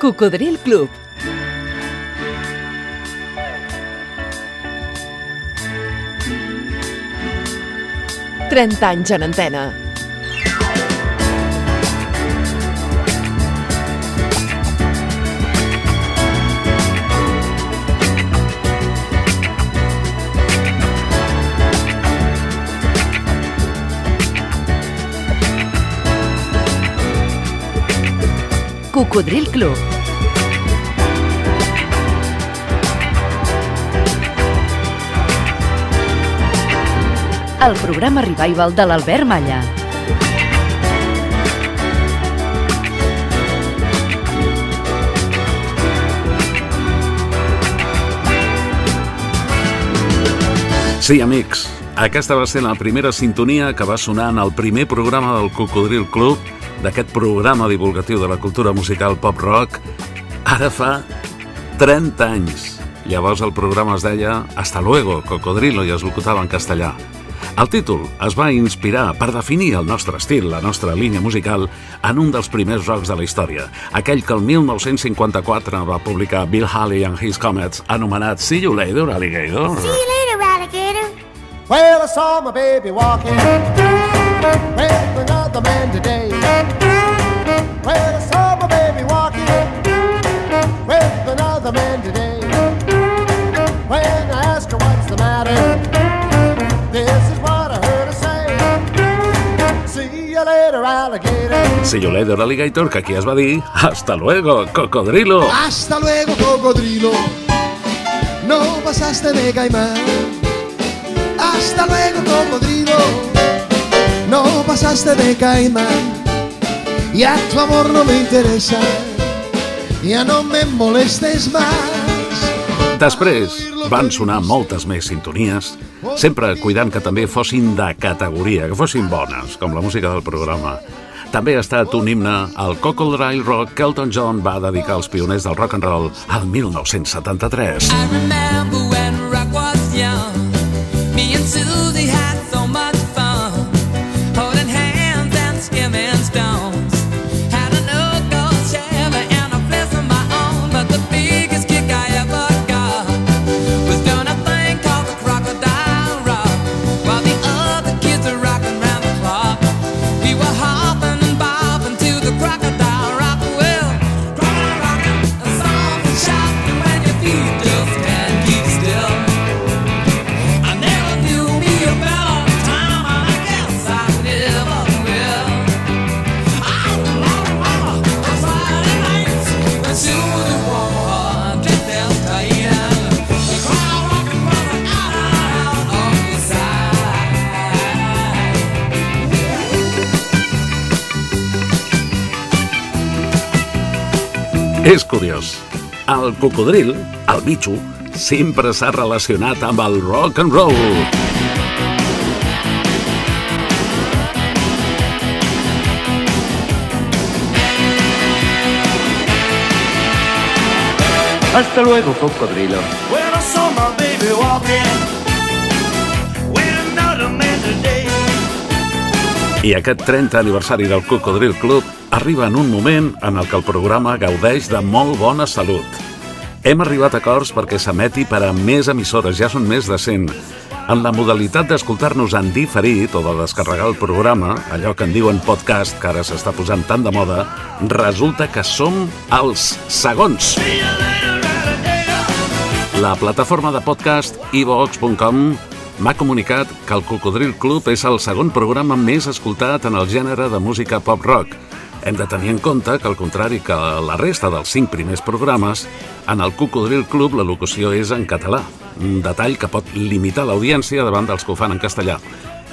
Cocodril Club. Trenta anys en antena. Cocodril Club. El programa revival de l'Albert Malla. Sí, amics, aquesta va ser la primera sintonia que va sonar en el primer programa del Cocodril Club, d'aquest programa divulgatiu de la cultura musical pop-rock, ara fa 30 anys. Llavors el programa es deia Hasta luego, Cocodrilo, i es locutava en castellà. El títol es va inspirar per definir el nostre estil, la nostra línia musical, en un dels primers rocs de la història, aquell que el 1954 va publicar Bill Haley and His Comets, anomenat See You Later, Alligator. See you later, alligator. Well, I saw my baby walking another man today. Well, I saw my baby walking with another man today. When I asked her what's the matter, this is what I heard her say. See you later, alligator. See You Later, Alligator, que aquí es va dir Hasta luego, Cocodrilo. Hasta luego, cocodrilo. No pasaste de caimán. Hasta luego, cocodrilo. No pasaste de caimán. Ya tu amor no me interesa. Ya no me molestes más. Després van sonar moltes més sintonies, sempre cuidant que també fossin de categoria, que fossin bones, com la música del programa. També ha estat un himne al Cocodrile Rock que Elton John va dedicar als pioners del rock and roll al 1973. I remember when rock was young. Curiós. El cocodril, el bitxo, sempre s'ha relacionat amb el rock and roll. Hasta luego, cocodrilo. When I saw my baby walking I aquest 30 aniversari del Cocodril Club arriba en un moment en el que el programa gaudeix de molt bona salut. Hem arribat a acords perquè s'emeti per a més emissores, ja són més de 100. En la modalitat d'escoltar-nos en diferit o de descarregar el programa, allò que en diuen podcast, que ara s'està posant tan de moda, resulta que som els segons. La plataforma de podcast ivox.com m'ha comunicat que el Cocodril Club és el segon programa més escoltat en el gènere de música pop-rock. Hem de tenir en compte que, al contrari que la resta dels cinc primers programes, en el Cocodril Club la locució és en català, un detall que pot limitar l'audiència davant dels que ho fan en castellà.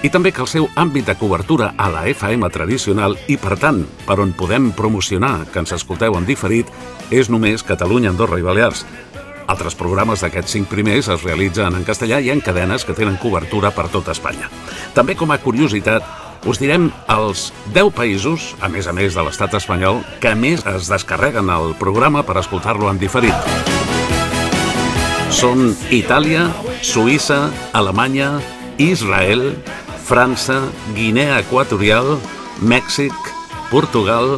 I també que el seu àmbit de cobertura a la FM tradicional i, per tant, per on podem promocionar que ens escolteu en diferit, és només Catalunya, Andorra i Balears, altres programes d'aquests cinc primers es realitzen en castellà i en cadenes que tenen cobertura per tot Espanya. També com a curiositat, us direm els 10 països, a més a més de l'estat espanyol, que més es descarreguen el programa per escoltar-lo en diferit. Són Itàlia, Suïssa, Alemanya, Israel, França, Guinea Equatorial, Mèxic, Portugal,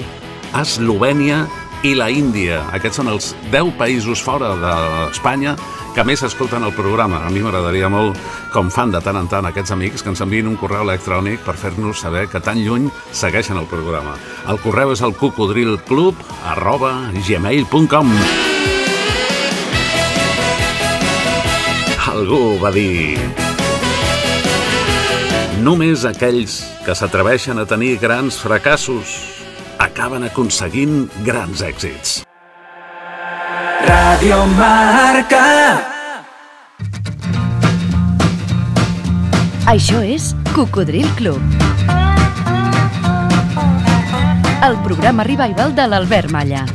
Eslovènia, i la Índia. Aquests són els 10 països fora d'Espanya que més escolten el programa. A mi m'agradaria molt, com fan de tant en tant aquests amics, que ens enviïn un correu electrònic per fer-nos saber que tan lluny segueixen el programa. El correu és el cocodrilclub arroba gmail.com Algú va dir... Només aquells que s'atreveixen a tenir grans fracassos acaben aconseguint grans èxits. Radio Marca. Això és Cocodril Club. El programa revival de l'Albert Malla.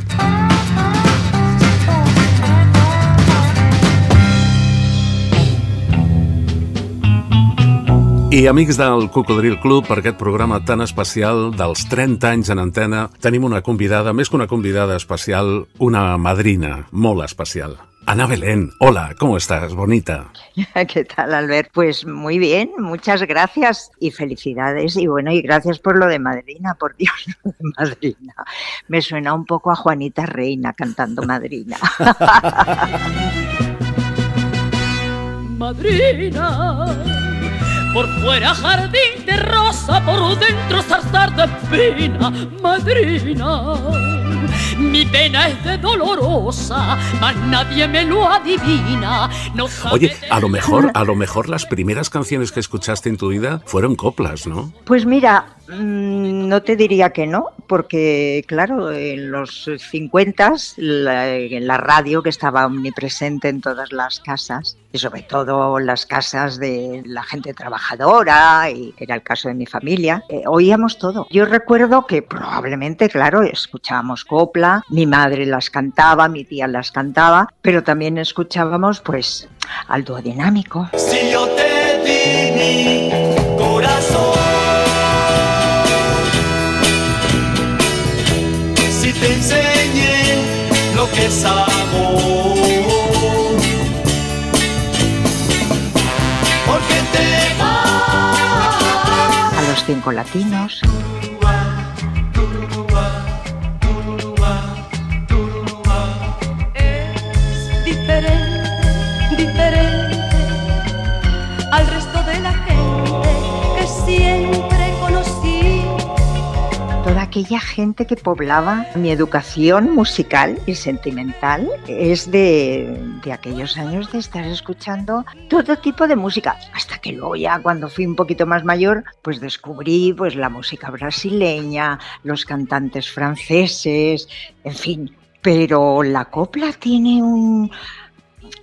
I amics del Cocodril Club, per aquest programa tan especial dels 30 anys en antena, tenim una convidada, més que una convidada especial, una madrina molt especial. Ana Belén, hola, ¿cómo estás, bonita? ¿Qué tal, Albert? Pues muy bien, muchas gracias y felicidades. Y bueno, y gracias por lo de madrina, por Dios, lo de madrina. Me suena un poco a Juanita Reina cantando madrina. madrina. Por fuera jardín de rosa, por dentro zarzar de pena, madrina. Mi pena es de dolorosa, mas nadie me lo adivina. No Oye, a lo mejor, a lo mejor las primeras canciones que escuchaste en tu vida fueron coplas, ¿no? Pues mira, mm, no te diría que no, porque claro, en los 50 la, en la radio que estaba omnipresente en todas las casas, y sobre todo las casas de la gente trabajadora, y era el caso de mi familia, eh, oíamos todo. Yo recuerdo que probablemente, claro, escuchábamos copla, mi madre las cantaba, mi tía las cantaba, pero también escuchábamos pues al dúo dinámico. Si yo te di mi corazón, te enseñé lo que es amor, A aquella gente que poblaba mi educación musical y sentimental es de, de aquellos años de estar escuchando todo tipo de música. Hasta que luego ya cuando fui un poquito más mayor, pues descubrí pues la música brasileña, los cantantes franceses, en fin. Pero la copla tiene un...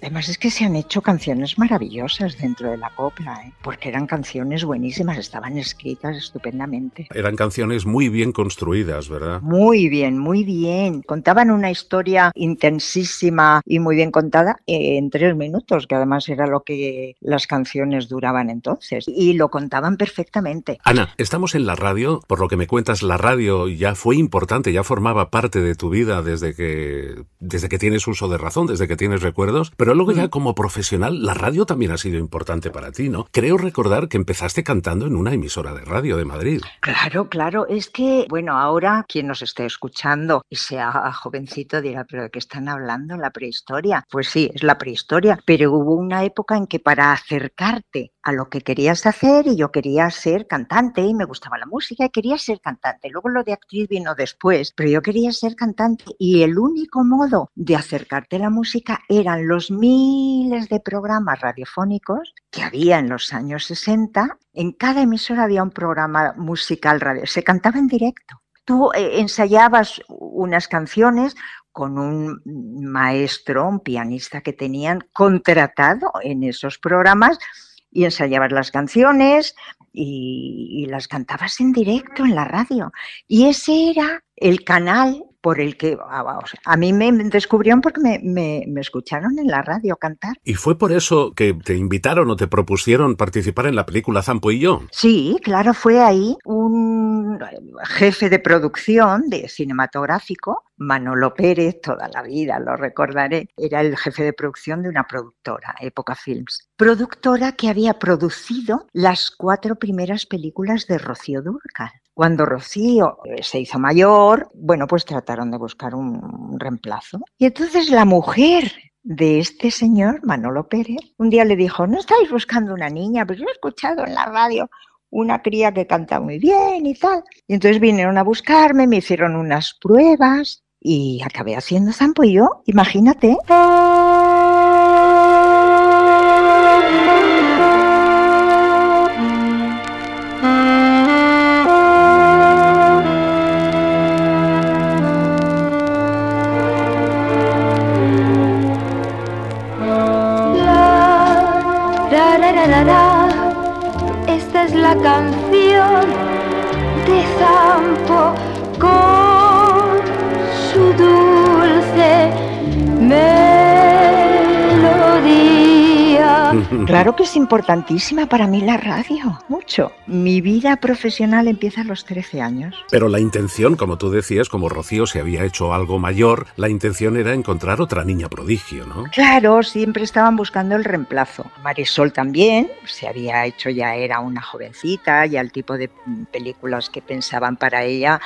Además es que se han hecho canciones maravillosas dentro de la copla, ¿eh? porque eran canciones buenísimas, estaban escritas estupendamente. Eran canciones muy bien construidas, ¿verdad? Muy bien, muy bien. Contaban una historia intensísima y muy bien contada eh, en tres minutos, que además era lo que las canciones duraban entonces. Y lo contaban perfectamente. Ana, estamos en la radio, por lo que me cuentas, la radio ya fue importante, ya formaba parte de tu vida desde que, desde que tienes uso de razón, desde que tienes recuerdos, pero luego ya como profesional, la radio también ha sido importante para ti, ¿no? Creo recordar que empezaste cantando en una emisora de radio de Madrid. Claro, claro. Es que, bueno, ahora quien nos esté escuchando y sea jovencito dirá, pero ¿de qué están hablando? La prehistoria. Pues sí, es la prehistoria. Pero hubo una época en que para acercarte a lo que querías hacer, y yo quería ser cantante y me gustaba la música y quería ser cantante. Luego lo de actriz vino después, pero yo quería ser cantante y el único modo de acercarte a la música eran los miles de programas radiofónicos que había en los años 60. En cada emisora había un programa musical radio, se cantaba en directo. Tú eh, ensayabas unas canciones con un maestro, un pianista que tenían contratado en esos programas y ensayabas las canciones y, y las cantabas en directo en la radio. Y ese era el canal por el que a, o sea, a mí me descubrieron porque me, me, me, escucharon en la radio cantar. ¿Y fue por eso que te invitaron o te propusieron participar en la película Zampo y yo? Sí, claro, fue ahí un jefe de producción de cinematográfico, Manolo Pérez, toda la vida lo recordaré, era el jefe de producción de una productora, Época Films. Productora que había producido las cuatro primeras películas de Rocío Dúrcal. Cuando Rocío eh, se hizo mayor, bueno, pues trataron de buscar un, reemplazo. Y entonces la mujer de este señor, Manolo Pérez, un día le dijo, ¿no estáis buscando una niña? Pues yo he escuchado en la radio una cría que canta muy bien y tal. Y entonces vinieron a buscarme, me hicieron unas pruebas y acabé haciendo zampo y yo, imagínate. Que es importantísima para mí la radio, mucho. Mi vida profesional empieza a los 13 años. Pero la intención, como tú decías, como Rocío se había hecho algo mayor, la intención era encontrar otra niña prodigio, ¿no? Claro, siempre estaban buscando el reemplazo. Marisol también, se había hecho ya era una jovencita, ya el tipo de películas que pensaban para ella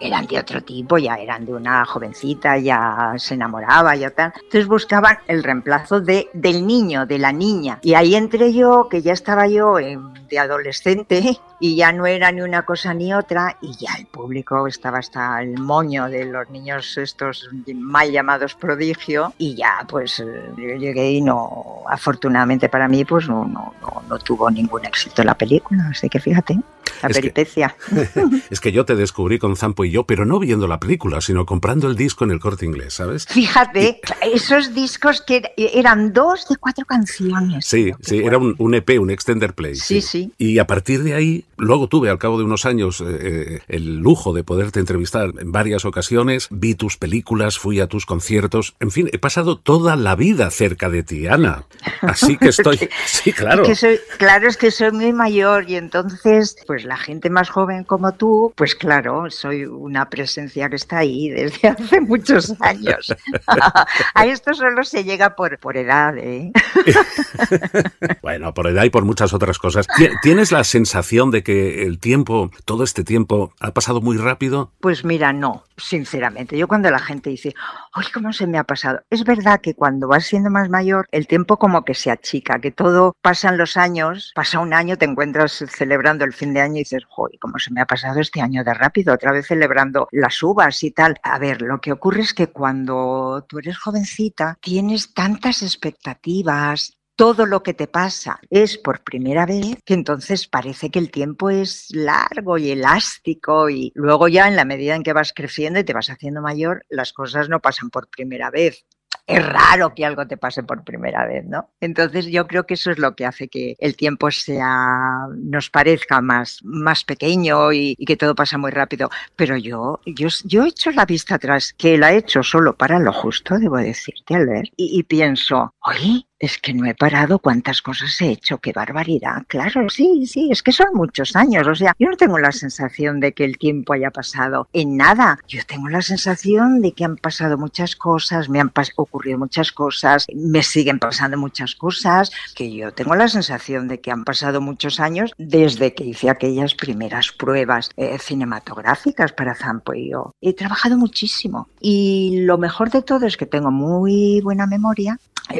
eran de otro tipo, ya eran de una jovencita, ya se enamoraba, ya tal. Entonces buscaban el reemplazo de, del niño, de la niña. Y ahí entré yo, que ya estaba yo eh, de adolescente y ya no era ni una cosa ni otra y ya el público estaba hasta el moño de los niños estos mal llamados prodigio y ya pues eh, yo llegué y no, afortunadamente para mí pues no, no, no, no tuvo ningún éxito la película, así que fíjate, la Es que- peripecia. es que yo te descubrí con Y yo, pero no viendo la película, sino comprando el disco en el corte inglés, ¿sabes? Fíjate, esos discos que er- eran dos de cuatro canciones. Sí, sí, era un, un EP, un extender play. Sí, sí. Y a partir de ahí, luego tuve al cabo de unos años eh, eh, el lujo de poderte entrevistar en varias ocasiones, vi tus películas, fui a tus conciertos, en fin, he pasado toda la vida cerca de ti, Ana. Así que estoy, sí, claro. Es que soy, claro, es que soy muy mayor y entonces, pues la gente más joven como tú, pues claro, soy una presencia que está ahí desde hace muchos años. A esto solo se llega por, por edad, ¿eh? Bueno, por edad y por muchas otras cosas. Ti- ¿Tienes la sensación de que el tiempo, todo este tiempo, ha pasado muy rápido? Pues mira, no, sinceramente. Yo cuando la gente dice, ¡ay, cómo se me ha pasado! Es verdad que cuando vas siendo más mayor, el tiempo como que se achica, que todo pasan los años, pasa un año, te encuentras celebrando el fin de año y dices, ¡ay, cómo se me ha pasado este año de rápido! Otra vez celebrando las uvas y tal. A ver, lo que ocurre es que cuando tú eres jovencita, tienes tantas expectativas, todo lo que te pasa es por primera vez, que entonces parece que el tiempo es largo y elástico y luego ya en la medida en que vas creciendo y te vas haciendo mayor, las cosas no pasan por primera vez. Es raro que algo te pase por primera vez, ¿no? Entonces yo creo que eso es lo que hace que el tiempo sea, nos parezca más, más pequeño y, y que todo pasa muy rápido. Pero yo, yo, yo he hecho la vista atrás, que la he hecho solo para lo justo, debo decirte, Albert, y, y pienso, oye, es que no he parado cuántas cosas he hecho, qué barbaridad. Claro, sí, sí, es que son muchos años. O sea, yo no tengo la sensación de que el tiempo haya pasado en nada. Yo tengo la sensación de que han pasado muchas cosas, me han ocurrido muchas cosas, me siguen pasando muchas cosas, que yo tengo la sensación de que han pasado muchos años desde que hice aquellas primeras pruebas eh, cinematográficas para Zampo y yo. He trabajado muchísimo y lo mejor de todo es que tengo muy buena memoria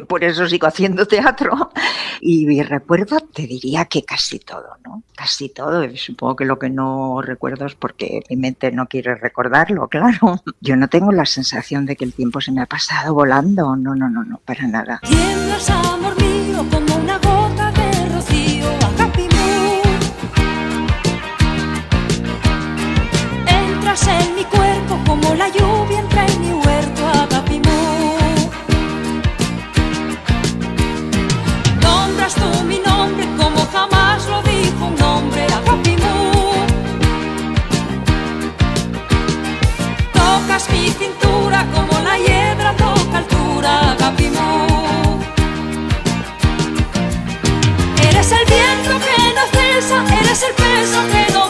por eso sigo haciendo teatro. Y recuerdo te diría que casi todo, ¿no? Casi todo. Supongo que lo que no recuerdo es porque mi mente no quiere recordarlo, claro. Yo no tengo la sensación de que el tiempo se me ha pasado volando. No, no, no, no, para nada. es el peso que no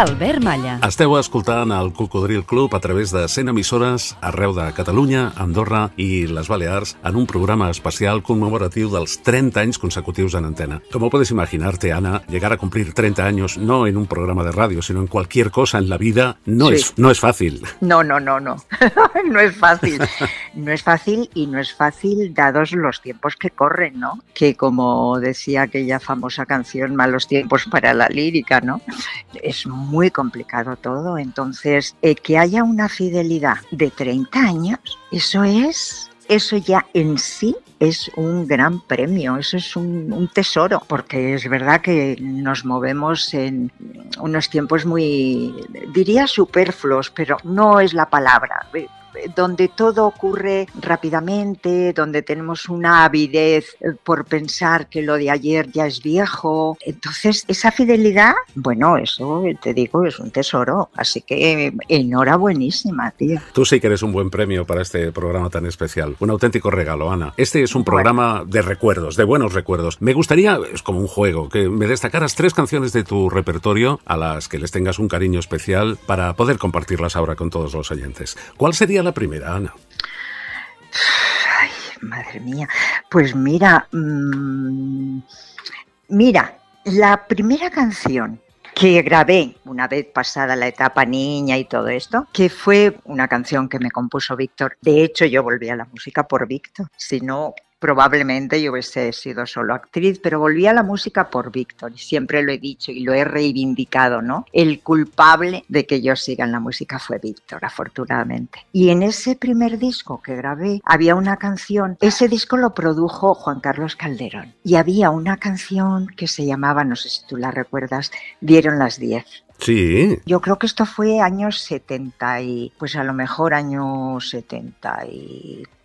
Albert Malla. Esteu escoltant el Cocodril Club a través de 100 emissores arreu de Catalunya, Andorra i les Balears en un programa especial conmemoratiu dels 30 anys consecutius en antena. Como puedes imaginarte, Ana, llegar a cumplir 30 años no en un programa de radio, sino en cualquier cosa en la vida no, Sí. es, no es fácil. No, no, no, no. no es fácil. No es fácil y no es fácil dados los tiempos que corren, ¿no? Que como decía aquella famosa canción, malos tiempos para la lírica, ¿no? Es muy complicado todo. Entonces, eh, que haya una fidelidad de 30 años, eso es, eso ya en sí es un gran premio, eso es un, un tesoro, porque es verdad que nos movemos en unos tiempos muy, diría superfluos, pero no es la palabra, donde todo ocurre rápidamente, donde tenemos una avidez eh, por pensar que lo de ayer ya es viejo. Entonces, esa fidelidad, bueno, eso eh, te digo, es un tesoro. Así que eh, enhorabuenísima, tía. Tú sí que eres un buen premio para este programa tan especial. Un auténtico regalo, Ana. Este es un programa de recuerdos, de buenos recuerdos. Me gustaría, es como un juego, que me destacaras tres canciones de tu repertorio a las que les tengas un cariño especial para poder compartirlas ahora con todos los oyentes. ¿Cuál sería la primera, Ana? Ay, madre mía. Pues mira, mm, mira, la primera canción que grabé una vez pasada la etapa niña y todo esto, que fue una canción que me compuso Víctor. De hecho, yo volví a la música por Víctor. Si no, probablemente yo hubiese sido solo actriz, pero volví a la música por Víctor. Y siempre lo he dicho y lo he reivindicado, ¿no? El culpable de que yo siga en la música fue Víctor, afortunadamente. Y en ese primer disco que grabé había una canción, ese disco lo produjo Juan Carlos Calderón. Y había una canción que se llamaba, no sé si tú la recuerdas, Dieron las 10. Sí. Yo creo que esto fue años 70 y pues a lo mejor años 74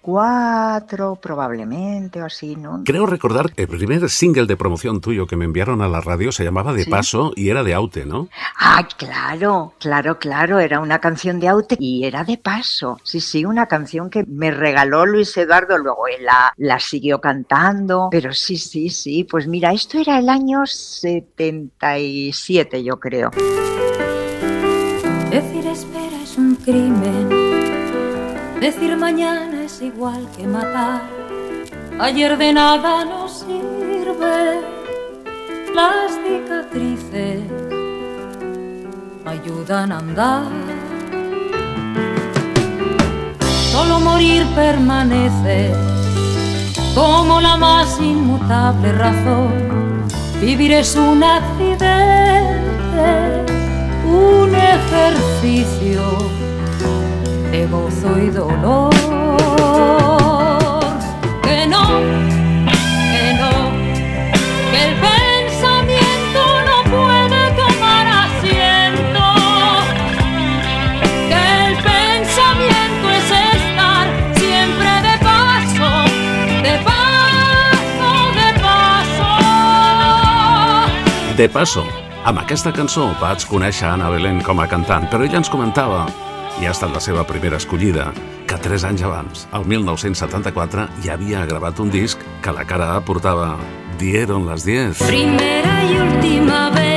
probablemente o así, ¿no? Creo recordar que el primer single de promoción tuyo que me enviaron a la radio se llamaba De Sí. Paso y era de Aute, ¿no? Ah, claro, claro, claro, era una canción de Aute y era de paso. Sí, sí, una canción que me regaló Luis Eduardo, luego él la, la siguió cantando, pero sí, sí, sí, pues mira, esto era el año 77, yo creo. Decir espera es un crimen. Decir mañana es igual que matar. Ayer de nada nos sirve. Las cicatrices ayudan a andar. Solo morir permanece como la más inmutable razón. Vivir es un accidente un ejercicio de gozo y dolor. No, no, el no puede asiento. Estar de paso, de de. De paso, amb aquesta cançó vaig conèixer Anna Belén com a cantant, però ella ens comentava, i ha estat la seva primera escollida, tres anys abans, el 1974, ja havia gravat un disc que la cara A portava Dieron las 10. Primera y última vez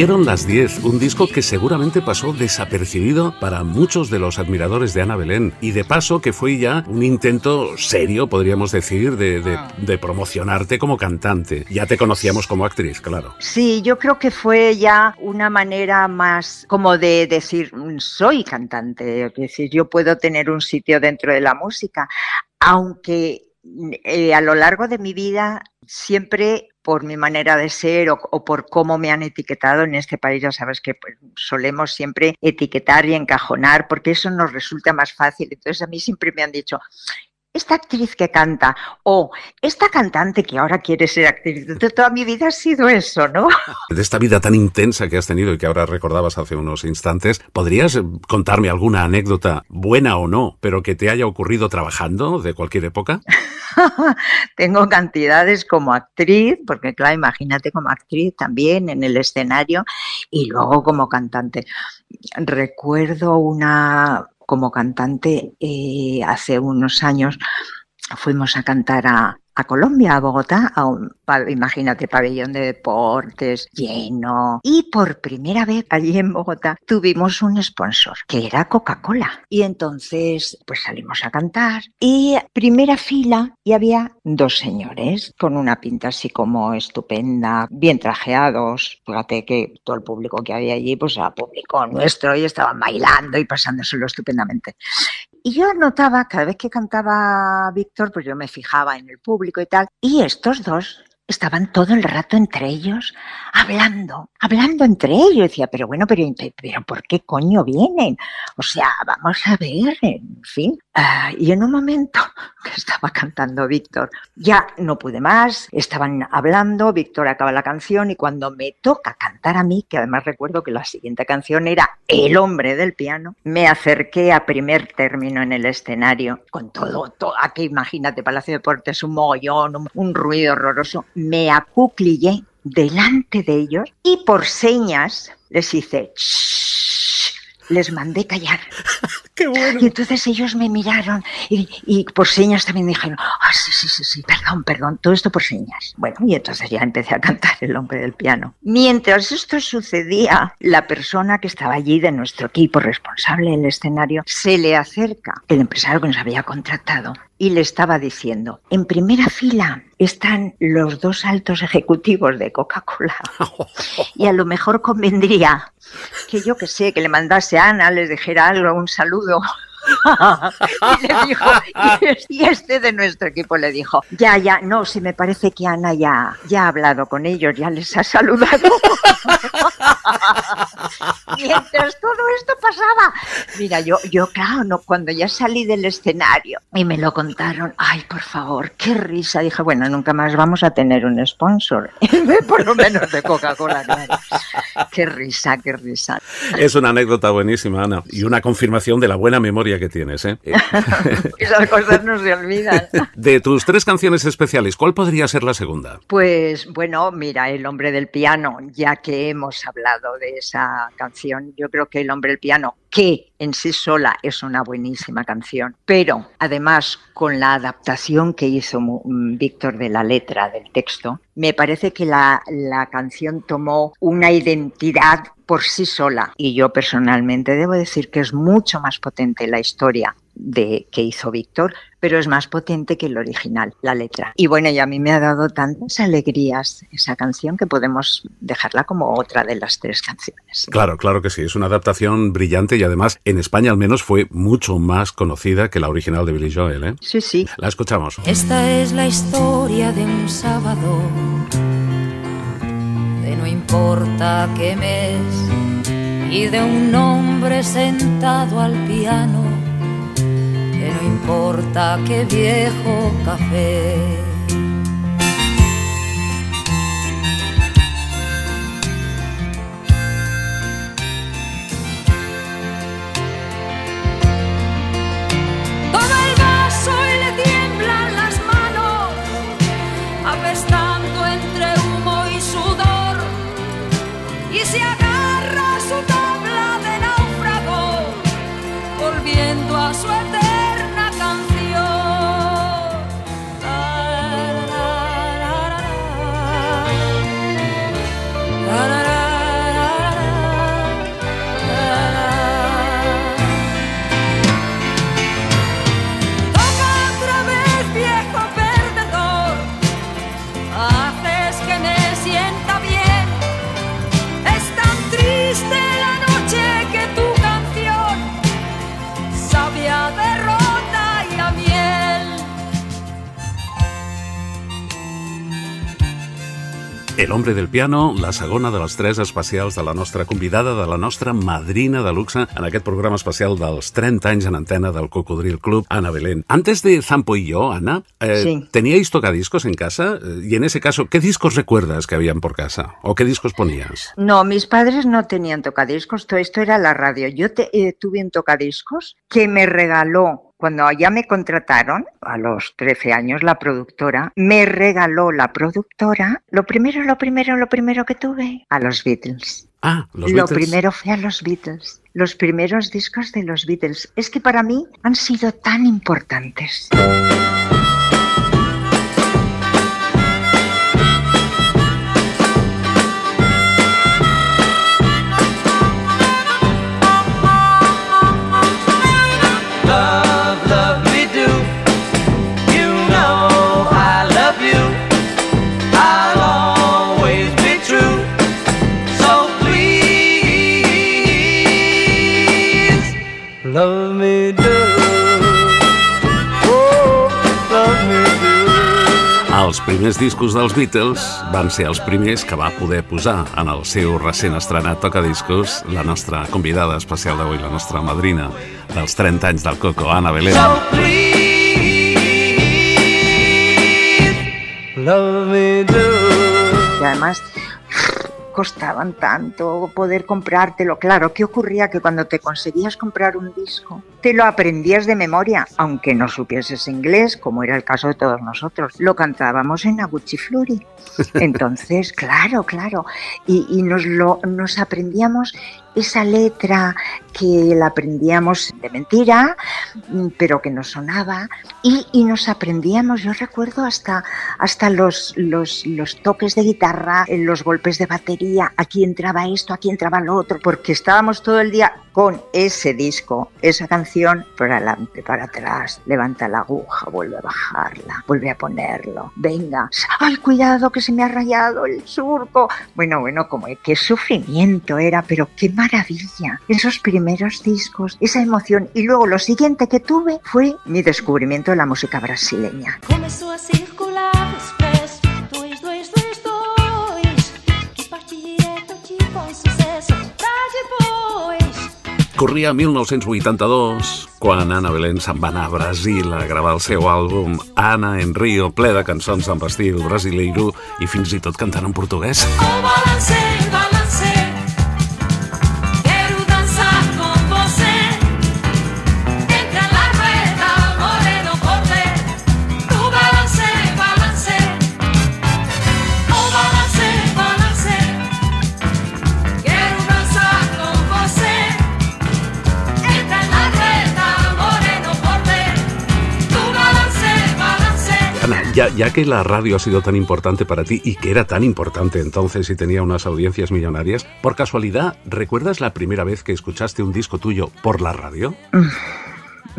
Dieron las 10, un disco que seguramente pasó desapercibido para muchos de los admiradores de Ana Belén. Y de paso que fue ya un intento serio, podríamos decir, de, de- de promocionarte como cantante. Ya te conocíamos como actriz, claro. Sí, yo creo que fue ya una manera más como de decir, "Mm, soy cantante, es decir, yo puedo tener un sitio dentro de la música, aunque mm, eh, a lo largo de mi vida siempre por mi manera de ser o, por cómo me han etiquetado en este país. Ya sabes que pues, solemos siempre etiquetar y encajonar porque eso nos resulta más fácil. Entonces a mí siempre me han dicho, esta actriz que canta o esta cantante que ahora quiere ser actriz. De toda mi vida ha sido eso, ¿no? De esta vida tan intensa que has tenido y que ahora recordabas hace unos instantes, ¿podrías contarme alguna anécdota, buena o no, pero que te haya ocurrido trabajando de cualquier época? Tengo cantidades como actriz, porque claro, imagínate como actriz también en el escenario y luego como cantante. Recuerdo una como cantante eh, hace unos años fuimos a cantar a, a Colombia, a Bogotá, a un, imagínate, pabellón de deportes lleno. Y por primera vez allí en Bogotá tuvimos un sponsor, que era Coca-Cola. Y entonces, pues salimos a cantar. Y primera fila, y había dos señores con una pinta así como estupenda, bien trajeados. Fíjate que todo el público que había allí, pues era público nuestro, y estaban bailando y pasándoselo estupendamente. Y yo notaba, cada vez que cantaba Víctor, pues yo me fijaba en el público y estos dos estaban todo el rato entre ellos hablando, hablando entre ellos. Decía, pero bueno, pero, pero ¿por qué coño vienen? O sea, vamos a ver, en fin. Ah, y en un momento que estaba cantando Víctor, ya no pude más, estaban hablando, Víctor acaba la canción y cuando me toca cantar a mí, que además recuerdo que la siguiente canción era El hombre del piano, me acerqué a primer término en el escenario con todo, todo aquí imagínate, Palacio de Deportes, un mogollón, un, un ruido horroroso, me acuclillé delante de ellos y por señas les hice "Shh", les mandé callar. ¡Qué bueno! Y entonces ellos me miraron y, y por señas también dijeron, ah, sí, sí, sí, sí, perdón, perdón, todo esto por señas. Bueno, y entonces ya empecé a cantar El hombre del piano. Mientras esto sucedía, la persona que estaba allí de nuestro equipo responsable del escenario se le acerca el empresario que nos había contratado y le estaba diciendo, en primera fila están los dos altos ejecutivos de Coca-Cola y a lo mejor convendría que yo que sé, que le mandase a Ana, les dijera algo, un saludo. y le dijo, y es- y este de nuestro equipo le dijo, ya, ya, no, si me parece que Ana ya, ya ha hablado con ellos, ya les ha saludado. Mientras todo esto pasaba, mira, yo, yo, claro, no, cuando ya salí del escenario y me lo contaron, ay, por favor, qué risa. Dije, bueno, nunca más vamos a tener un sponsor, por lo menos de Coca-Cola, claro. Qué risa, qué risa. Es una anécdota buenísima, Ana, y una confirmación de la buena memoria que tienes. ¿eh? Eh, Esas cosas no se olvidan. De tus tres canciones especiales, ¿cuál podría ser la segunda? Pues bueno, mira, El hombre del piano, ya que hemos hablado de esa canción, yo creo que El hombre del piano, que en sí sola es una buenísima canción, pero además con la adaptación que hizo mm, Víctor de la letra del texto, me parece que la, la canción tomó una identidad por sí sola. Y yo personalmente debo decir que es mucho más potente la historia de que hizo Víctor, pero es más potente que el original, la letra. Y bueno, y a mí me ha dado tantas alegrías esa canción que podemos dejarla como otra de las tres canciones. Claro, claro que sí, es una adaptación brillante y además en España al menos fue mucho más conocida que la original de Billy Joel. ¿eh? Sí, sí. La escuchamos. Esta es la historia de un sábado, de no importa qué mes, y de un hombre sentado al piano, de no importa qué viejo café. El hombre del piano, la segona de les tres especials de la nostra convidada, de la nostra madrina de luxe en aquest programa especial dels 30 anys en antena del Cocodril Club, Ana Belén. Antes de Zampo y yo, Ana, eh, Sí. ¿teníais tocadiscos en casa? Eh, Y en ese caso, ¿qué discos recuerdas que habían por casa? ¿O qué discos ponías? No, mis padres no tenían tocadiscos, todo esto era la radio. Yo te- eh, tuve un tocadiscos que me regaló cuando ya me contrataron, a los 13 años, la productora, me regaló la productora, lo primero, lo primero, lo primero que tuve, a los Beatles. Ah, los lo Beatles. primero fue a los Beatles, los primeros discos de los Beatles. Es que para mí han sido tan importantes. Primers discos dels Beatles van ser els primers que va poder posar en el seu recent estrenat tocadiscos la nostra convidada especial d'avui, la nostra madrina dels 30 anys del Coco, Ana Belén. So please, love me do. Y además costaban tanto poder comprártelo. Claro, ¿qué ocurría? Que cuando te conseguías comprar un disco, te lo aprendías de memoria, aunque no supieses inglés, como era el caso de todos nosotros. Lo cantábamos en Aguchi Fluri. Entonces, claro, claro. Y, y nos, lo, nos aprendíamos esa letra que la aprendíamos de mentira, mm, pero que nos sonaba, y, y nos aprendíamos, yo recuerdo hasta, hasta los, los, los toques de guitarra, eh, los golpes de batería, aquí entraba esto, aquí entraba lo otro, porque estábamos todo el día con ese disco, esa canción, para adelante, para atrás, levanta la aguja, vuelve a bajarla, vuelve a ponerlo, venga, ay, cuidado que se me ha rayado el surco. Bueno, bueno, como qué sufrimiento era, pero qué maravilla. Esos primeros discos, esa emoción. Y luego lo siguiente que tuve fue mi descubrimiento de la música brasileña. A circular Corria 1982, quan Ana Belén se'n va anar a Brasil a gravar el seu àlbum Ana en Rio, ple de cançons amb estil brasileiro i fins i tot cantant en portuguès. Oh, ya, ya que la radio ha sido tan importante para ti y que era tan importante entonces y tenía unas audiencias millonarias, por casualidad, ¿recuerdas la primera vez que escuchaste un disco tuyo por la radio?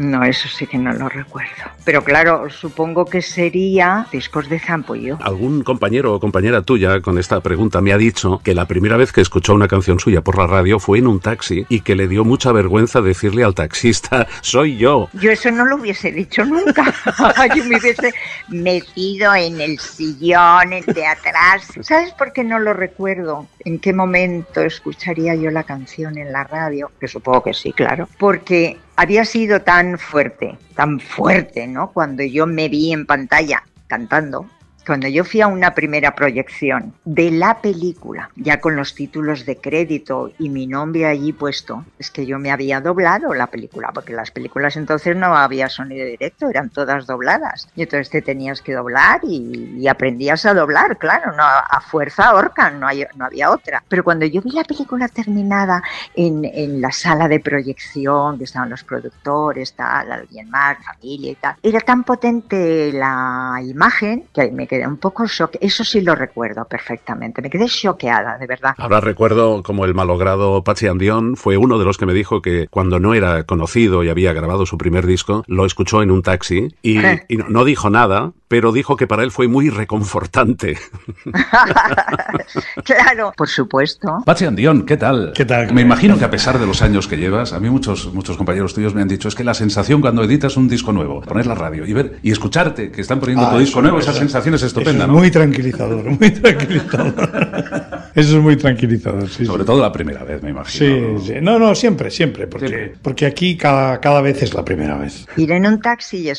No, eso sí que no lo recuerdo. Pero claro, supongo que sería discos de Zampollo. Algún compañero o compañera tuya con esta pregunta me ha dicho que la primera vez que escuchó una canción suya por la radio fue en un taxi y que le dio mucha vergüenza decirle al taxista, soy yo. Yo eso no lo hubiese dicho nunca. Yo me hubiese metido en el sillón, el de atrás. ¿Sabes por qué no lo recuerdo? ¿En qué momento escucharía yo la canción en la radio? Que supongo que sí, claro. Porque había sido tan fuerte, tan fuerte, ¿no? Cuando yo me vi en pantalla cantando. Cuando yo fui a una primera proyección de la película, ya con los títulos de crédito y mi nombre allí puesto, es que yo me había doblado la película, porque las películas entonces no había sonido directo, eran todas dobladas. Y entonces te tenías que doblar y, y aprendías a doblar, claro, no a fuerza horca, no, hay- no había otra. Pero cuando yo vi la película terminada en, en la sala de proyección, que estaban los productores, tal, alguien más, familia y tal, era tan potente la imagen que me quedé un poco shock. Eso sí lo recuerdo perfectamente. Me quedé choqueada, de verdad. Ahora recuerdo como el malogrado Pachi Andión fue uno de los que me dijo que cuando no era conocido y había grabado su primer disco, lo escuchó en un taxi y, Eh. y no, no dijo nada, pero dijo que para él fue muy reconfortante. claro, por supuesto. Pachi Andión, ¿qué tal? ¿Qué tal? Me imagino que a pesar de los años que llevas, a mí muchos, muchos compañeros tuyos me han dicho, es que la sensación cuando editas un disco nuevo, poner la radio y ver y escucharte que están poniendo Ah, tu disco nuevo, esa sensación es es estupenda, Eso ¿no? Muy tranquilizador, muy tranquilizador. Eso es muy tranquilizador, sí. Sobre sí. todo la primera vez, me imagino. Sí, sí. No, no, siempre, siempre, porque, porque aquí cada, cada vez es la primera vez. Ir en un taxi y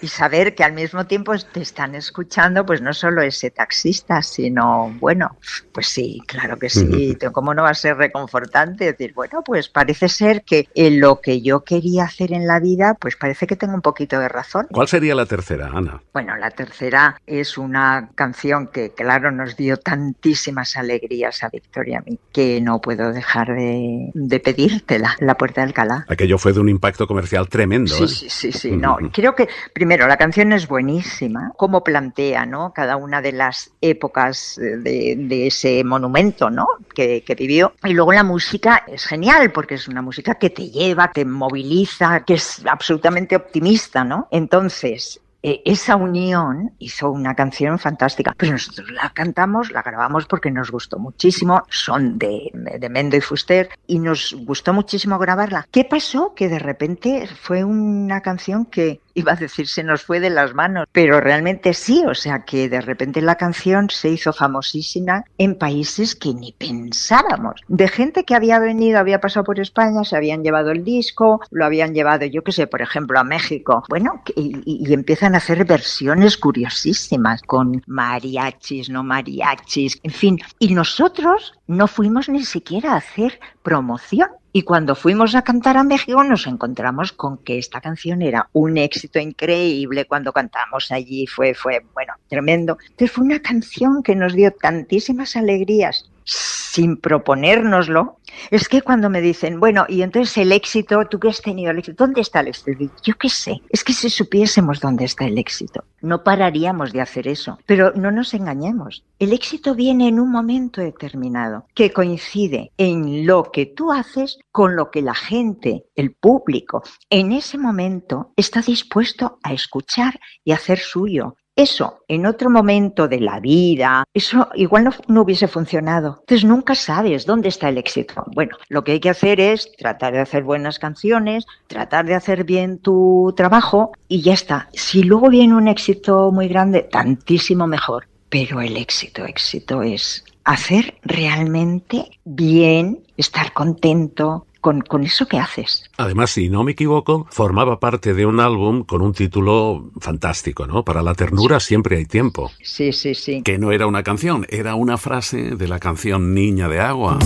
y saber que al mismo tiempo te están escuchando, pues no solo ese taxista, sino, bueno, pues sí, claro que sí. ¿Cómo no va a ser reconfortante? Decir, bueno, pues parece ser que en lo que yo quería hacer en la vida, pues parece que tengo un poquito de razón. ¿Cuál sería la tercera, Ana? Bueno, la tercera es una canción que, claro, nos dio tantísimas alegrías a Victoria y a mí, que no puedo dejar de, de pedírtela, La Puerta de Alcalá. Aquello fue de un impacto comercial tremendo. Sí, ¿eh? sí, sí, sí, no. Creo que, primero, la canción es buenísima, cómo plantea, ¿no? Cada una de las épocas de, ese monumento, ¿no? Que, que vivió. Y luego la música es genial, porque es una música que te lleva, te moviliza, que es absolutamente optimista, ¿no? Entonces, eh, esa unión hizo una canción fantástica. Pero nosotros la cantamos, la grabamos porque nos gustó muchísimo. Son de, de Mendo y Fuster y nos gustó muchísimo grabarla. ¿Qué pasó? Que de repente fue una canción que iba a decir se nos fue de las manos, pero realmente sí, o sea que de repente la canción se hizo famosísima en países que ni pensábamos, de gente que había venido, había pasado por España, se habían llevado el disco, lo habían llevado, yo qué sé, por ejemplo, a México, bueno, y, y- empiezan a hacer versiones curiosísimas con mariachis, no mariachis, en fin, y nosotros no fuimos ni siquiera a hacer promoción. Y cuando fuimos a cantar a México nos encontramos con que esta canción era un éxito increíble. Cuando cantamos allí fue, fue, bueno, tremendo. Entonces fue una canción que nos dio tantísimas alegrías sin proponérnoslo. Es que cuando me dicen, bueno, y entonces el éxito, tú que has tenido el éxito, ¿dónde está el éxito? Yo qué sé, es que si supiésemos dónde está el éxito, no pararíamos de hacer eso. Pero no nos engañemos, el éxito viene en un momento determinado que coincide en lo que tú haces con lo que la gente, el público, en ese momento está dispuesto a escuchar y hacer suyo. Eso, en otro momento de la vida, eso igual no, no hubiese funcionado. Entonces nunca sabes dónde está el éxito. Bueno, lo que hay que hacer es tratar de hacer buenas canciones, tratar de hacer bien tu trabajo y ya está. Si luego viene un éxito muy grande, tantísimo mejor. Pero el éxito, éxito es hacer realmente bien, estar contento con, con eso que haces. Además, si no me equivoco, formaba parte de un álbum con un título fantástico, ¿no? Para la ternura siempre hay tiempo. Sí, sí, sí. Que no era una canción, era una frase de la canción Niña de Agua.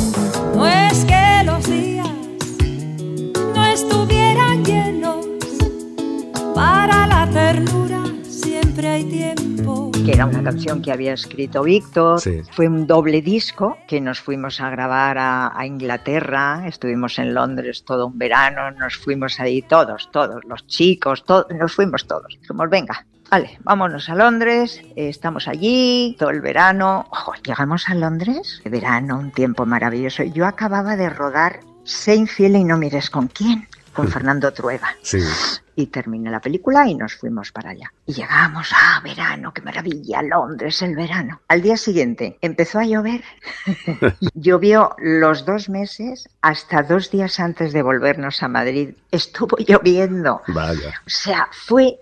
No es que que era una canción que había escrito Víctor. Sí. Fue un doble disco que nos fuimos a grabar a, a Inglaterra, estuvimos en Londres todo un verano, nos fuimos ahí todos, todos, los chicos, todos, nos fuimos todos. Dijimos, venga, vale, vámonos a Londres, eh, estamos allí todo el verano. Ojo, llegamos a Londres, de verano, un tiempo maravilloso. Yo acababa de rodar Sé infiel y no mires con quién, con Fernando Trueba Sí. Y terminé la película y nos fuimos para allá. Y llegamos, ah, verano, qué maravilla, Londres, el verano. Al día siguiente empezó a llover. Llovió los dos meses hasta dos días antes de volvernos a Madrid. Estuvo lloviendo. Vaya. O sea, fue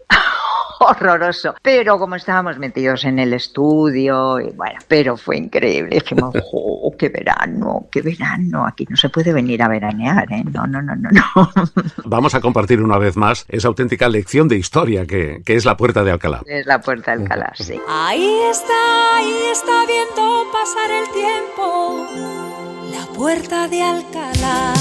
horroroso. Pero como estábamos metidos en el estudio, y bueno, pero fue increíble. Dijimos, "Jo, qué verano, qué verano! Aquí no se puede venir a veranear, ¿eh? No, no, no, no, no. Vamos a compartir una vez más esa auténtica lección de historia que, que es la puerta de Alcalá. Es la puerta del Alcalá, sí. Ahí está, ahí está viendo pasar el tiempo, la puerta de Alcalá.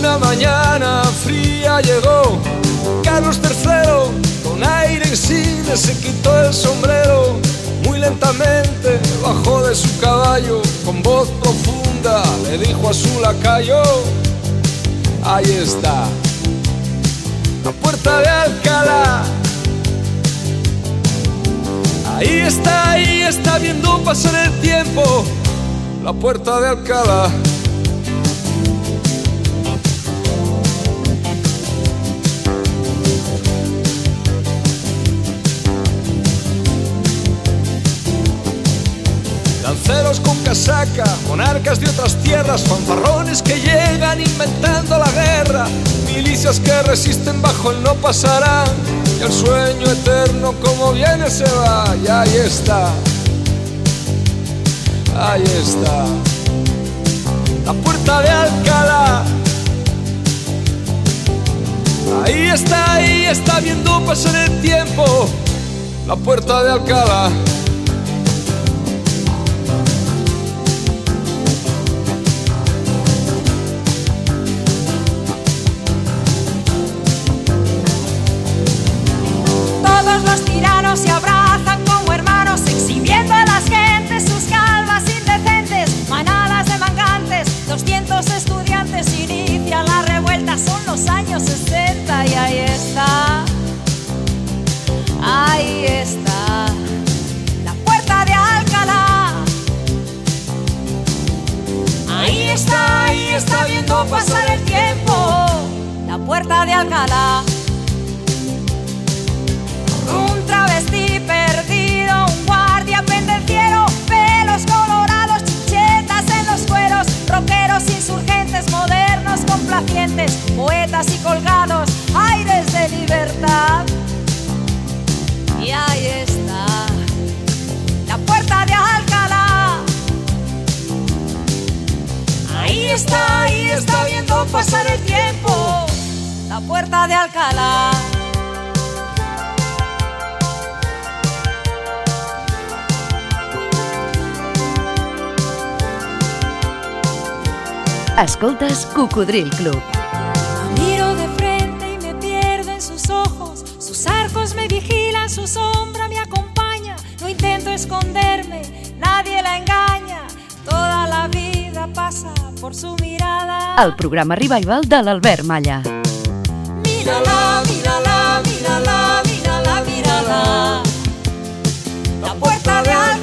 Una mañana fría llegó Carlos III con aire insigne se quitó el sombrero muy lentamente bajó de su caballo con voz profunda le dijo a su lacayo ahí está la puerta de Alcalá. Ahí está ahí está viendo pasar el tiempo la puerta de Alcalá casaca, monarcas de otras tierras, fanfarrones que llegan inventando la guerra, milicias que resisten bajo el no pasarán, y el sueño eterno como viene se va, y ahí está, ahí está, la puerta de Alcalá. Ahí está, ahí está viendo pasar el tiempo, la puerta de Alcalá. Todos los tiranos se abrazan como hermanos, exhibiendo a las gentes sus calvas indecentes, manadas de mangantes, 200 estudiantes inician la revuelta, son los años 60 y ahí está, ahí está, la puerta de Alcalá. Ahí está, ahí está viendo pasar el tiempo, la puerta de Alcalá. Poetas y colgados, aires de libertad. Y ahí está, la puerta de Alcalá. Ahí está, ahí está viendo pasar el tiempo, la puerta de Alcalá. Escoltes Cocodril Club. La miro de frente y me pierdo en sus ojos. Sus arcos me vigilan, su sombra me acompaña. No intento esconderme, nadie la engaña. Toda la vida pasa por su mirada. El programa Revival de l'Albert Malla. Mírala, mírala, mírala, mírala, mírala. La puerta de Alcalá.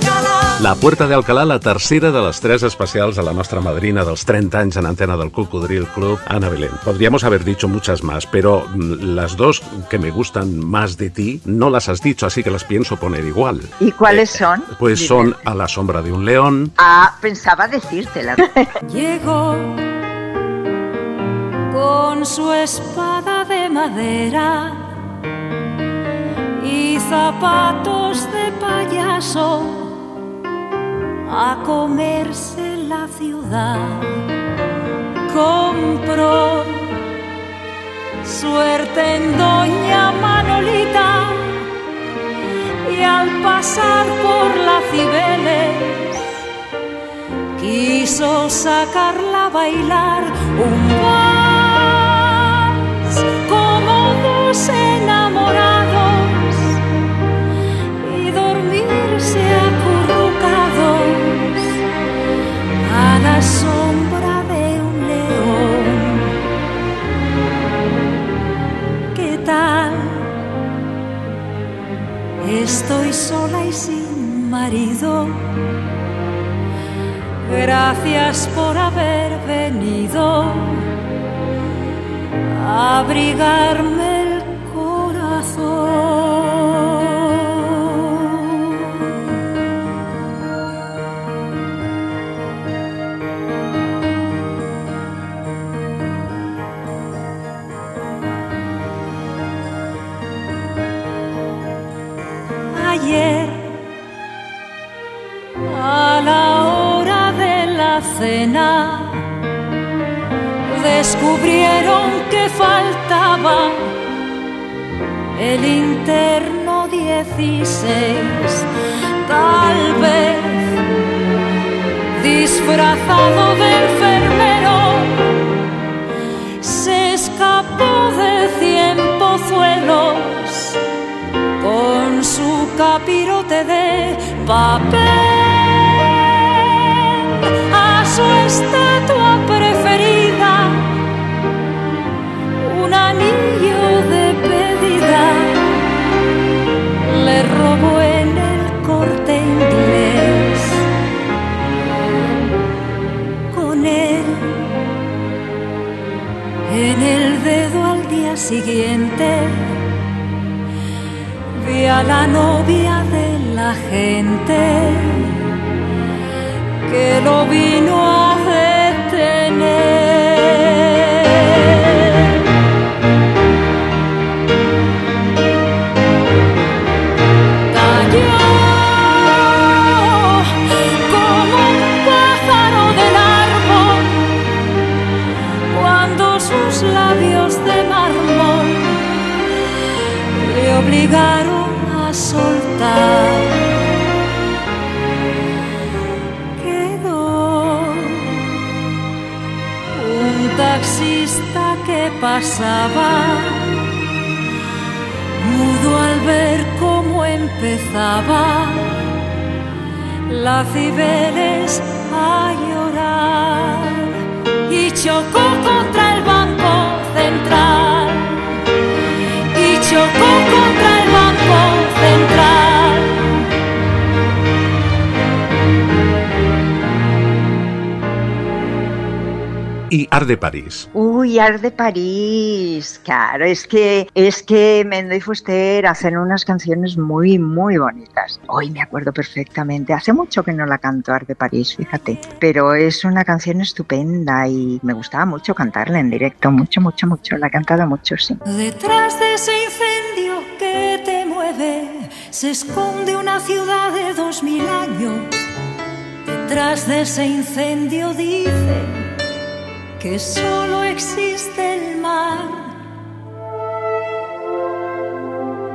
La Puerta de Alcalá, la tercera de les tres especials de la nostra madrina dels 30 anys en antena del Cocodril Club, Ana Belén. Podríamos haber dicho muchas más, pero mm, las dos que me gustan más de ti no las has dicho, así que las pienso poner igual. ¿Y cuáles son? Pues Dime. son A la sombra de un león, Ah, pensaba decírtela. Llegó con su espada de madera y zapatos de payaso a comerse la ciudad. Compró suerte en Doña Manolita y al pasar por la Cibeles quiso sacarla a bailar un Estoy sola y sin marido. Gracias por haber venido a abrigarme descubrieron que faltaba el interno 16, tal vez disfrazado de enfermero, se escapó de cien pozuelos con su capirote de papel siguiente. Vi a la novia de la gente que lo vino a pasaba, mudo al ver cómo empezaba la Cibeles a llorar y chocó contra el banco central Y Art de París. Uy, Art de París, claro, es que es que Mendo y Fuster hacen unas canciones muy, muy bonitas. Hoy me acuerdo perfectamente, hace mucho que no la canto Art de París, fíjate, pero es una canción estupenda y me gustaba mucho cantarla en directo, mucho, mucho, mucho, la he cantado mucho, sí. Detrás de ese incendio que te mueve se esconde una ciudad de dos mil años. Detrás de ese incendio dice que solo existe el mar.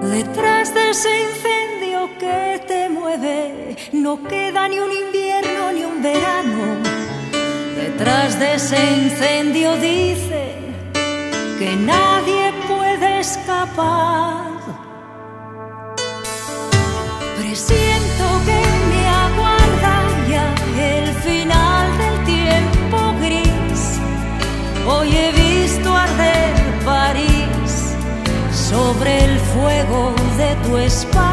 Detrás de ese incendio que te mueve no queda ni un invierno ni un verano. Detrás de ese incendio dice que nadie puede escapar. Presiento de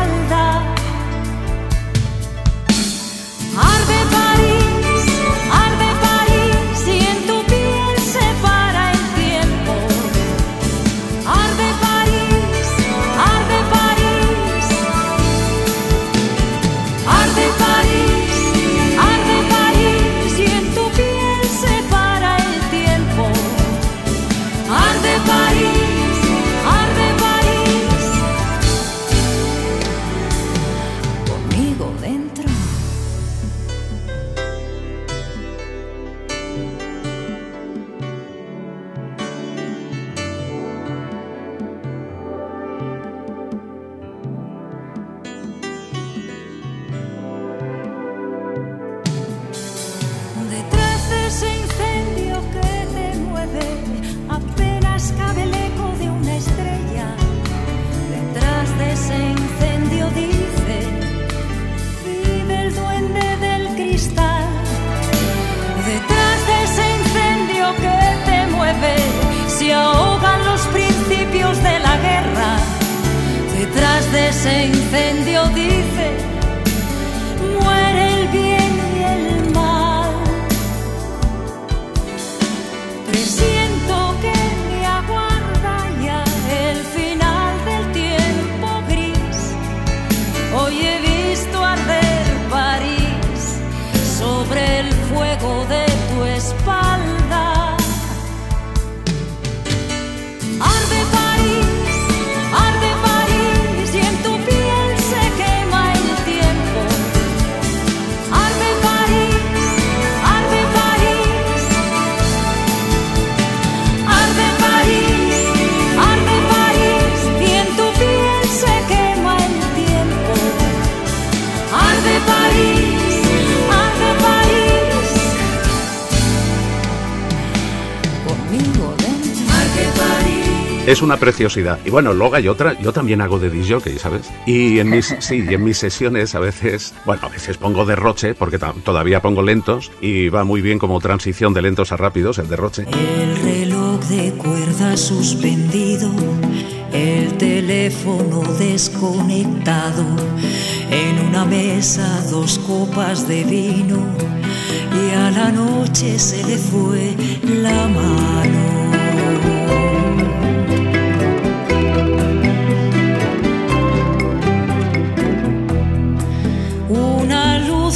Detrás de Es una preciosidad. Y bueno, luego hay otra, yo también hago de disc jockey, ¿sabes? Y en mis, sí, y en mis sesiones a veces, bueno, a veces pongo derroche, porque todavía pongo lentos, y va muy bien como transición de lentos a rápidos, el derroche. El reloj de cuerda suspendido, el teléfono desconectado, en una mesa dos copas de vino y a la noche se le fue la mano.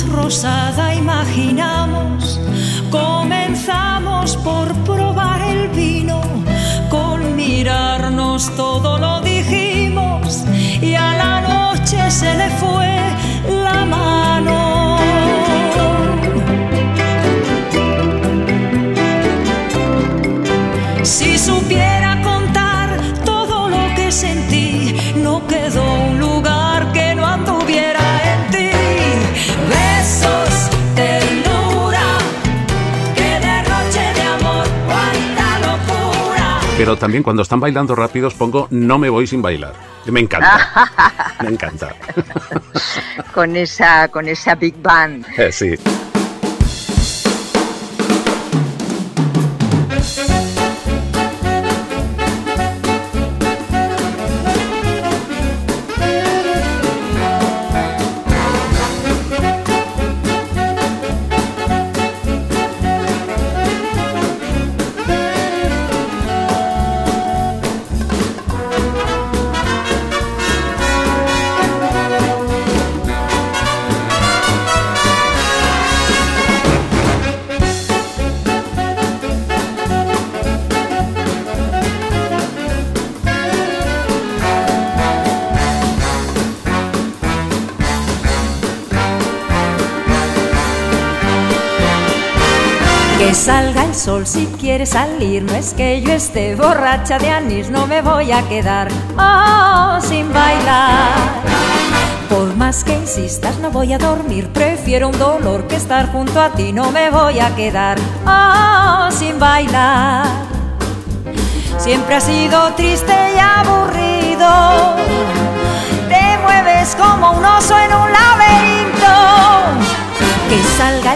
Rosada imagina imaginamos. Comenzamos por probar el vino, Pero también cuando están bailando rápidos pongo No me voy sin bailar. Me encanta. Me encanta. Con esa, con esa big band. Eh, sí. No es que yo esté borracha de anís, no me voy a quedar oh, sin bailar. Por más que insistas, no voy a dormir, prefiero un dolor que estar junto a ti, no me voy a quedar oh, sin bailar. Siempre has sido triste y aburrido,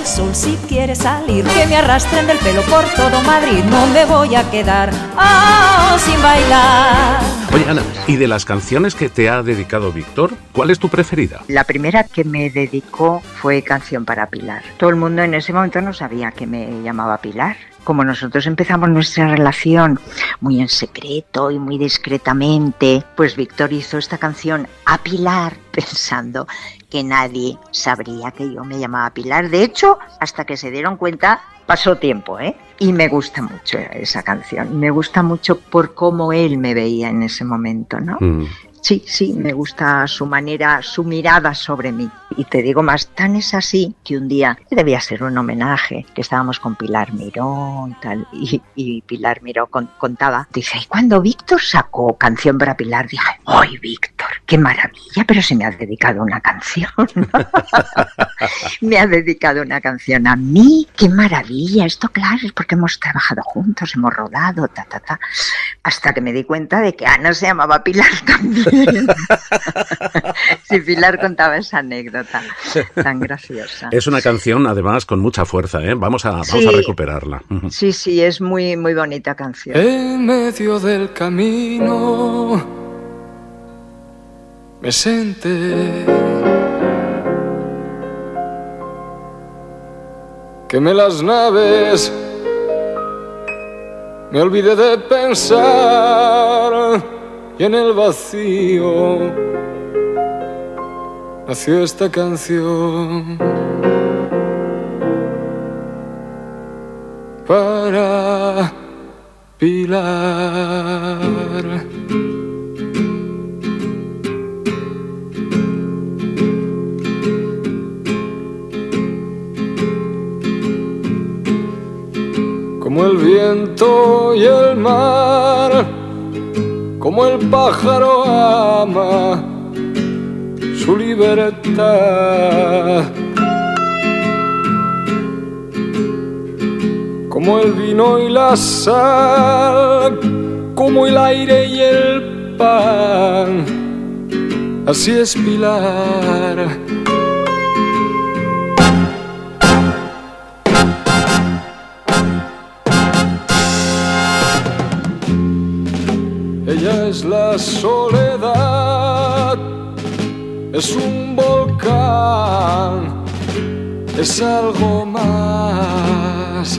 el sol si quiere salir, que me arrastren del pelo por todo Madrid, no me voy a quedar ah, sin bailar. Oye, Ana, ¿y de las canciones que te ha dedicado Víctor, cuál es tu preferida? La primera que me dedicó fue Canción para Pilar. Todo el mundo en ese momento no sabía que me llamaba Pilar. Como nosotros empezamos nuestra relación muy en secreto y muy discretamente, pues Víctor hizo esta canción a Pilar pensando que nadie sabría que yo me llamaba Pilar. De hecho, hasta que se dieron cuenta, pasó tiempo, ¿eh? Y me gusta mucho esa canción. Me gusta mucho por cómo él me veía en ese momento, ¿no? Mm. Sí, sí, me gusta su manera, su mirada sobre mí. Y te digo más, tan es así que un día debía ser un homenaje, que estábamos con Pilar Miró y tal, y, y Pilar Miró con- contaba, dice, y cuando Víctor sacó canción para Pilar, dije, ¡ay, Víctor, qué maravilla! Pero se me ha dedicado una canción. me ha dedicado una canción a mí, qué maravilla. Esto, claro, es porque hemos trabajado juntos, hemos rodado, ta, ta, ta. Hasta que me di cuenta de que Ana se llamaba Pilar también. si Pilar contaba esa anécdota tan graciosa. Es una canción, además, con mucha fuerza, ¿eh? Vamos a, vamos a recuperarla. Sí, sí, es muy, muy bonita canción. En medio del camino me senté. Quemé las naves, me olvidé de pensar y en el vacío nació esta canción. Para Pilar. Como el viento y el mar, como el pájaro ama su libertad. Como el vino y la sal, como el aire y el pan, así es Pilar. Ella es la soledad, es un volcán, es algo más.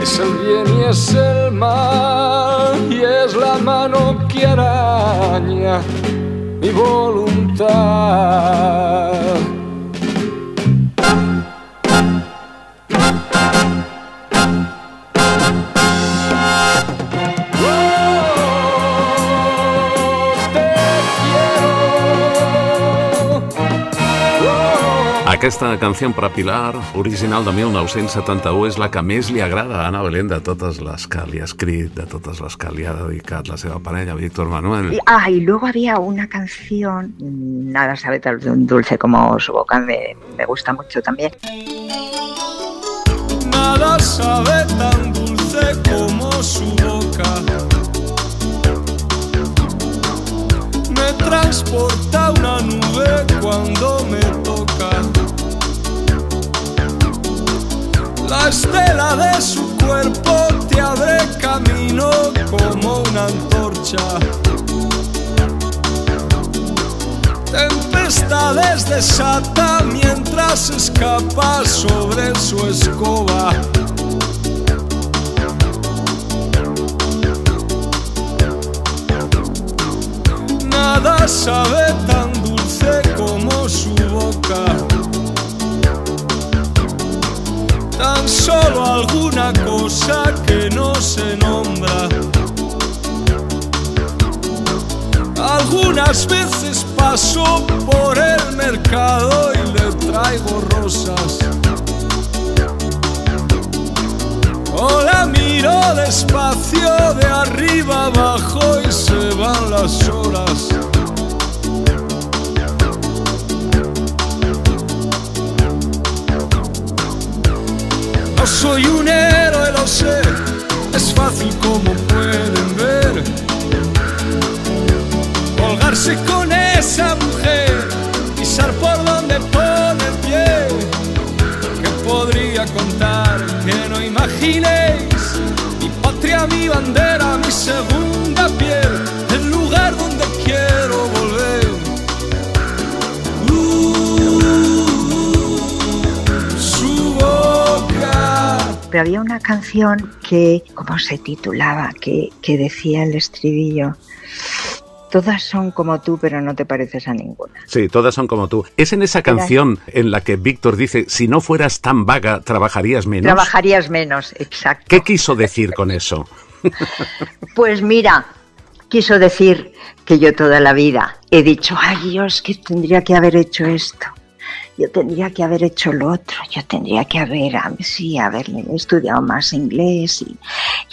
Es el bien y es el mal, y es la mano que araña mi voluntad. Aquesta canció per a Pilar, original de 1971, és la que més li agrada a Ana Belén de totes les que li ha escrit, de totes les que li ha dedicat la seva parella, Víctor Manuel. Y, ah, y luego había una canción, Nada sabe tan dulce como su boca, me, me gusta mucho también. Nada sabe tan dulce como su boca. Transporta una nube cuando me toca. La estela de su cuerpo te abre camino como una antorcha. Tempestades desata mientras escapa sobre su escoba. Sabe tan dulce como su boca. Tan solo alguna cosa que no se nombra. Algunas veces paso por el mercado y le traigo rosas. O la miro despacio de arriba abajo y se van las horas. Soy un héroe, lo sé, es fácil como pueden ver colgarse con esa mujer, pisar por donde pone el pie. Que podría contar que no imaginéis mi patria, mi bandera, mi segunda piel, el lugar donde quiero volver. Pero había una canción que, ¿cómo se titulaba? Que, que decía el estribillo. Todas son como tú, pero no te pareces a ninguna. Sí, todas son como tú. ¿Es en esa canción en la que Víctor dice, si no fueras tan vaga, trabajarías menos? Trabajarías menos, exacto. ¿Qué quiso decir con eso? Pues mira, quiso decir que yo toda la vida he dicho, ay Dios, que tendría que haber hecho esto. Yo tendría que haber hecho lo otro, yo tendría que haber, ah, sí, haber estudiado más inglés. Y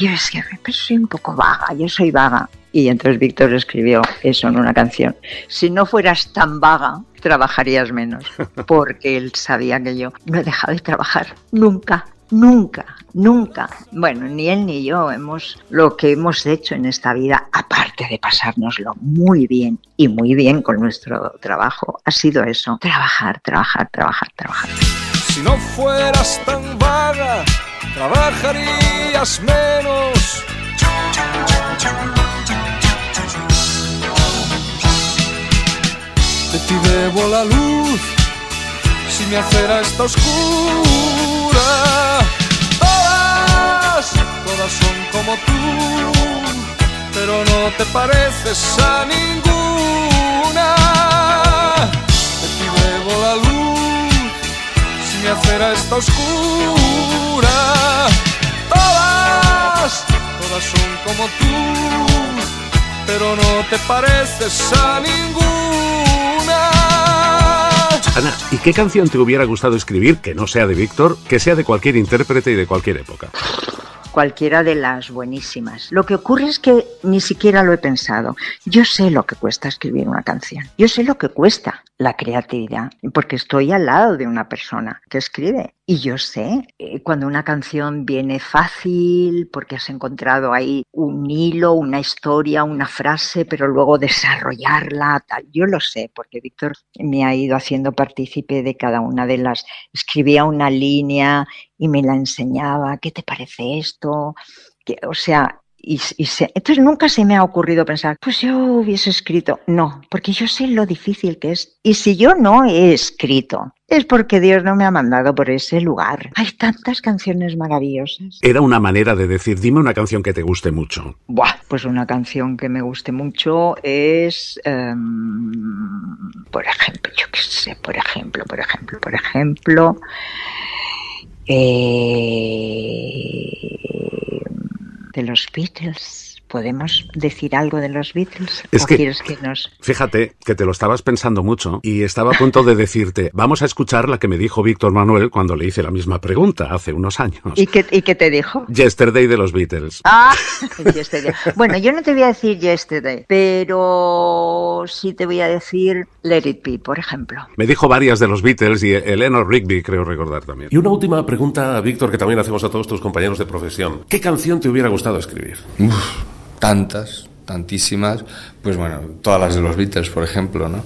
yo es que pues, soy un poco vaga, yo soy vaga. Y entonces Víctor escribió eso en una canción. Si no fueras tan vaga, trabajarías menos. Porque él sabía que yo no he dejado de trabajar nunca, nunca, nunca. Bueno, ni él ni yo hemos lo que hemos hecho en esta vida, aparte de pasárnoslo muy bien y muy bien con nuestro trabajo, ha sido eso, trabajar, trabajar, trabajar, trabajar. Si no fueras tan vaga, trabajarías menos. De ti debo la luz, si mi acera está oscura. Todas, todas son como tú, pero no te pareces a ninguna. De ti debo la luz, si mi acera está oscura. Todas, todas son como tú, pero no te pareces a ninguna. Ana, ¿y qué canción te hubiera gustado escribir, que no sea de Víctor, que sea de cualquier intérprete y de cualquier época? cualquiera de las buenísimas. Lo que ocurre es que ni siquiera lo he pensado. Yo sé lo que cuesta escribir una canción. Yo sé lo que cuesta la creatividad, porque estoy al lado de una persona que escribe. Y yo sé eh, cuando una canción viene fácil, porque has encontrado ahí un hilo, una historia, una frase, pero luego desarrollarla, tal. Yo lo sé, porque Víctor me ha ido haciendo partícipe de cada una de las. Escribía una línea y me la enseñaba, ¿qué te parece esto? Que, o sea, y, y se- entonces nunca se me ha ocurrido pensar, pues yo hubiese escrito. No, porque yo sé lo difícil que es. Y si yo no he escrito, es porque Dios no me ha mandado por ese lugar. Hay tantas canciones maravillosas. Era una manera de decir, dime una canción que te guste mucho. Buah, pues una canción que me guste mucho es, em, por ejemplo, yo qué sé, por ejemplo, por ejemplo, por ejemplo, eh, de los Beatles. ¿Podemos decir algo de los Beatles? Es ¿O que- quieres que nos...? Fíjate que te lo estabas pensando mucho y estaba a punto de decirte, vamos a escuchar la que me dijo Víctor Manuel cuando le hice la misma pregunta hace unos años. ¿Y qué, ¿Y qué te dijo? Yesterday de los Beatles. Ah, yesterday. Bueno, yo no te voy a decir yesterday, pero sí te voy a decir let it be, por ejemplo. Me dijo varias de los Beatles y Eleanor Rigby, creo recordar también. Y una última pregunta, Víctor, que también hacemos a todos tus compañeros de profesión. ¿Qué canción te hubiera gustado escribir? Uf, tantas, tantísimas. Pues bueno, todas las de los Beatles, por ejemplo, ¿no?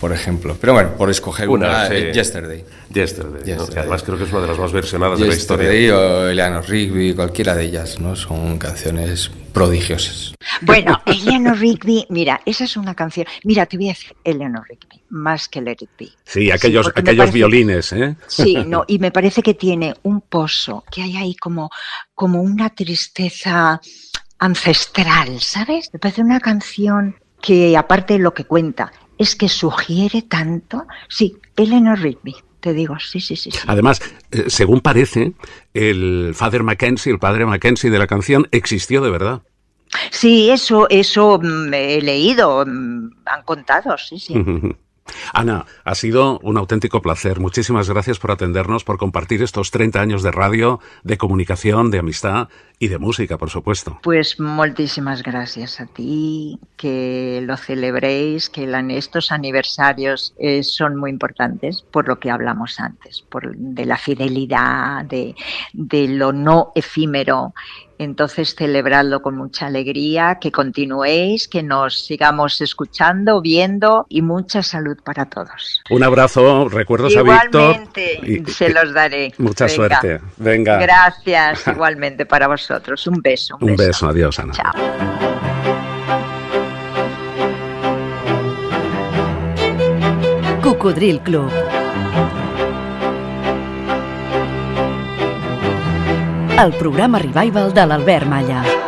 Por ejemplo. Pero bueno, por escoger una, sí. eh, Yesterday. Yesterday, ¿no? que además creo que es una de las más versionadas de la Yesterday historia. o Eleanor Rigby, cualquiera de ellas, ¿no? Son canciones prodigiosas. Bueno, Eleanor Rigby, mira, esa es una canción. Mira, te voy a decir Eleanor Rigby, más que Let It Be. Sí, aquellos, aquellos parece- violines, ¿eh? Sí, no, y me parece que tiene un pozo, que hay ahí como, como una tristeza ancestral, ¿sabes? Me parece una canción que, aparte de lo que cuenta, es que sugiere tanto. Sí, Eleanor Rigby, te digo, sí, sí, sí. sí. Además, eh, según parece, el Father Mackenzie, el padre Mackenzie de la canción, existió de verdad. Sí, eso, eso mm, he leído, mm, han contado, sí, sí. Ana, ha sido un auténtico placer. Muchísimas gracias por atendernos, por compartir estos 30 años de radio, de comunicación, de amistad y de música, por supuesto. Pues moltísimas gracias a ti, que lo celebréis, que estos aniversarios eh, son muy importantes por lo que hablamos antes, por, de la fidelidad, de, de lo no efímero. Entonces, celebradlo con mucha alegría, que continuéis, que nos sigamos escuchando, viendo y mucha salud para todos. Un abrazo, recuerdos a Víctor. Igualmente, y- se los daré. Mucha Venga. suerte. Venga. Gracias, igualmente para vosotros. Un beso. Un beso, adiós, Ana. Chao. Cocodril Club. El programa revival de l'Albert Malla.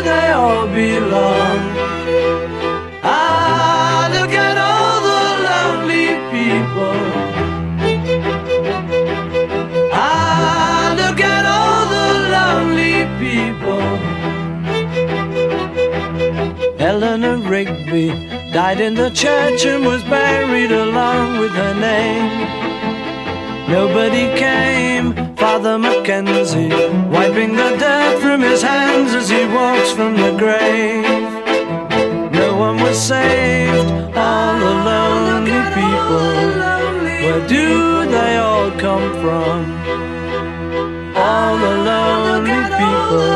all belong? Ah, look at all the lonely people. Ah, look at all the lonely people. Eleanor Rigby died in the church and was buried along with her name. Nobody came, Father Mackenzie, wiping the dirt from his hands as he walks from the grave. No one was saved, all the lonely people. Where do they all come from? All the lonely people.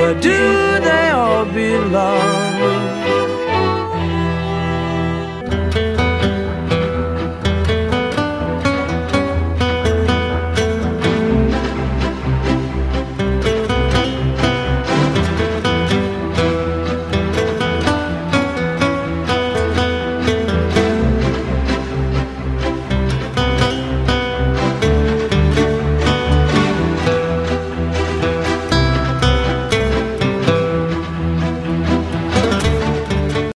Where do they all belong?